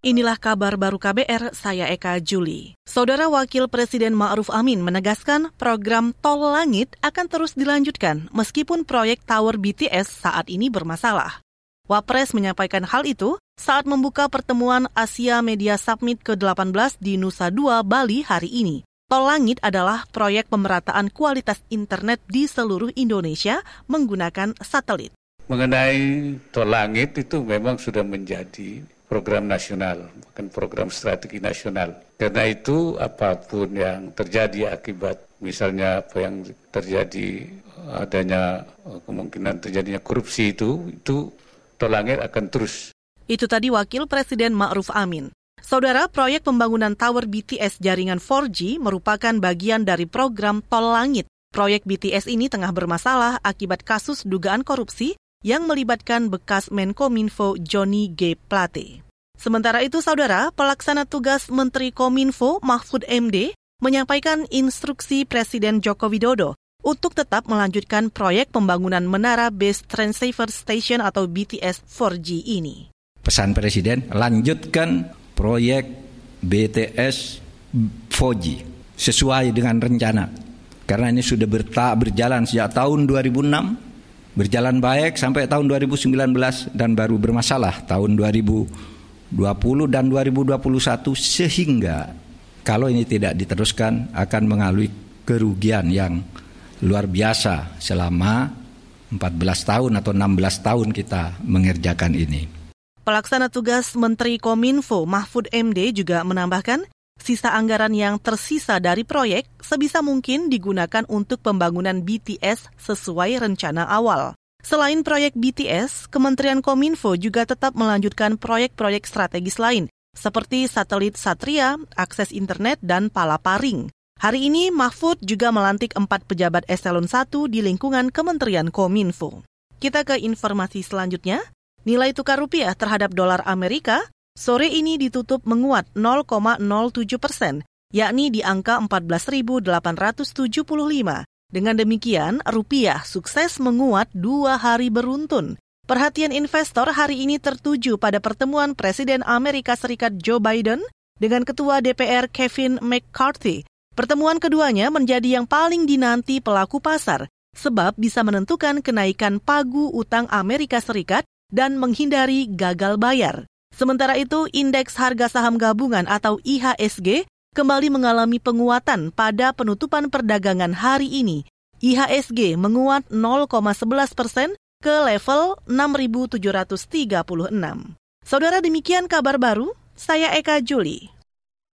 Inilah kabar baru KBR, saya Eka Juli. Saudara Wakil Presiden Ma'ruf Amin menegaskan program Tol Langit akan terus dilanjutkan meskipun proyek Tower BTS saat ini bermasalah. Wapres menyampaikan hal itu saat membuka pertemuan Asia Media Summit ke-18 di Nusa Dua, Bali hari ini. Tol Langit adalah proyek pemerataan kualitas internet di seluruh Indonesia menggunakan satelit. Mengenai Tol Langit itu memang sudah menjadi program nasional, bukan program strategi nasional. Karena itu apa pun yang terjadi akibat misalnya apa yang terjadi adanya kemungkinan terjadinya korupsi itu, itu Tol Langit akan terus. Itu tadi Wakil Presiden Ma'ruf Amin. Saudara, proyek pembangunan tower BTS jaringan 4G merupakan bagian dari program Tol Langit. Proyek BTS ini tengah bermasalah akibat kasus dugaan korupsi yang melibatkan bekas Menkominfo Johnny G. Plate. Sementara itu, saudara, pelaksana tugas Menteri Kominfo Mahfud MD menyampaikan instruksi Presiden Joko Widodo untuk tetap melanjutkan proyek pembangunan Menara Base Transceiver Station atau BTS 4G ini. Pesan Presiden, lanjutkan proyek BTS 4G sesuai dengan rencana. Karena ini sudah berjalan sejak tahun 2006, berjalan baik sampai tahun 2019 dan baru bermasalah tahun 2020 dan 2021 sehingga kalau ini tidak diteruskan akan mengalami kerugian yang luar biasa selama 14 tahun atau 16 tahun kita mengerjakan ini. Pelaksana tugas Menteri Kominfo Mahfud MD juga menambahkan Sisa anggaran yang tersisa dari proyek sebisa mungkin digunakan untuk pembangunan BTS sesuai rencana awal. Selain proyek BTS, Kementerian Kominfo juga tetap melanjutkan proyek-proyek strategis lain, seperti satelit Satria, akses internet, dan Palaparing. Hari ini, Mahfud juga melantik empat pejabat eselon 1 di lingkungan Kementerian Kominfo. Kita ke informasi selanjutnya. Nilai tukar rupiah terhadap dolar Amerika sore ini ditutup menguat 0,07 persen, yakni di angka 14.875. Dengan demikian, rupiah sukses menguat dua hari beruntun. Perhatian investor hari ini tertuju pada pertemuan Presiden Amerika Serikat Joe Biden dengan Ketua DPR Kevin McCarthy. Pertemuan keduanya menjadi yang paling dinanti pelaku pasar, sebab bisa menentukan kenaikan pagu utang Amerika Serikat dan menghindari gagal bayar. Sementara itu, indeks harga saham gabungan atau IHSG kembali mengalami penguatan pada penutupan perdagangan hari ini. IHSG menguat 0,11 persen ke level 6.736. Saudara demikian kabar baru, saya Eka Juli.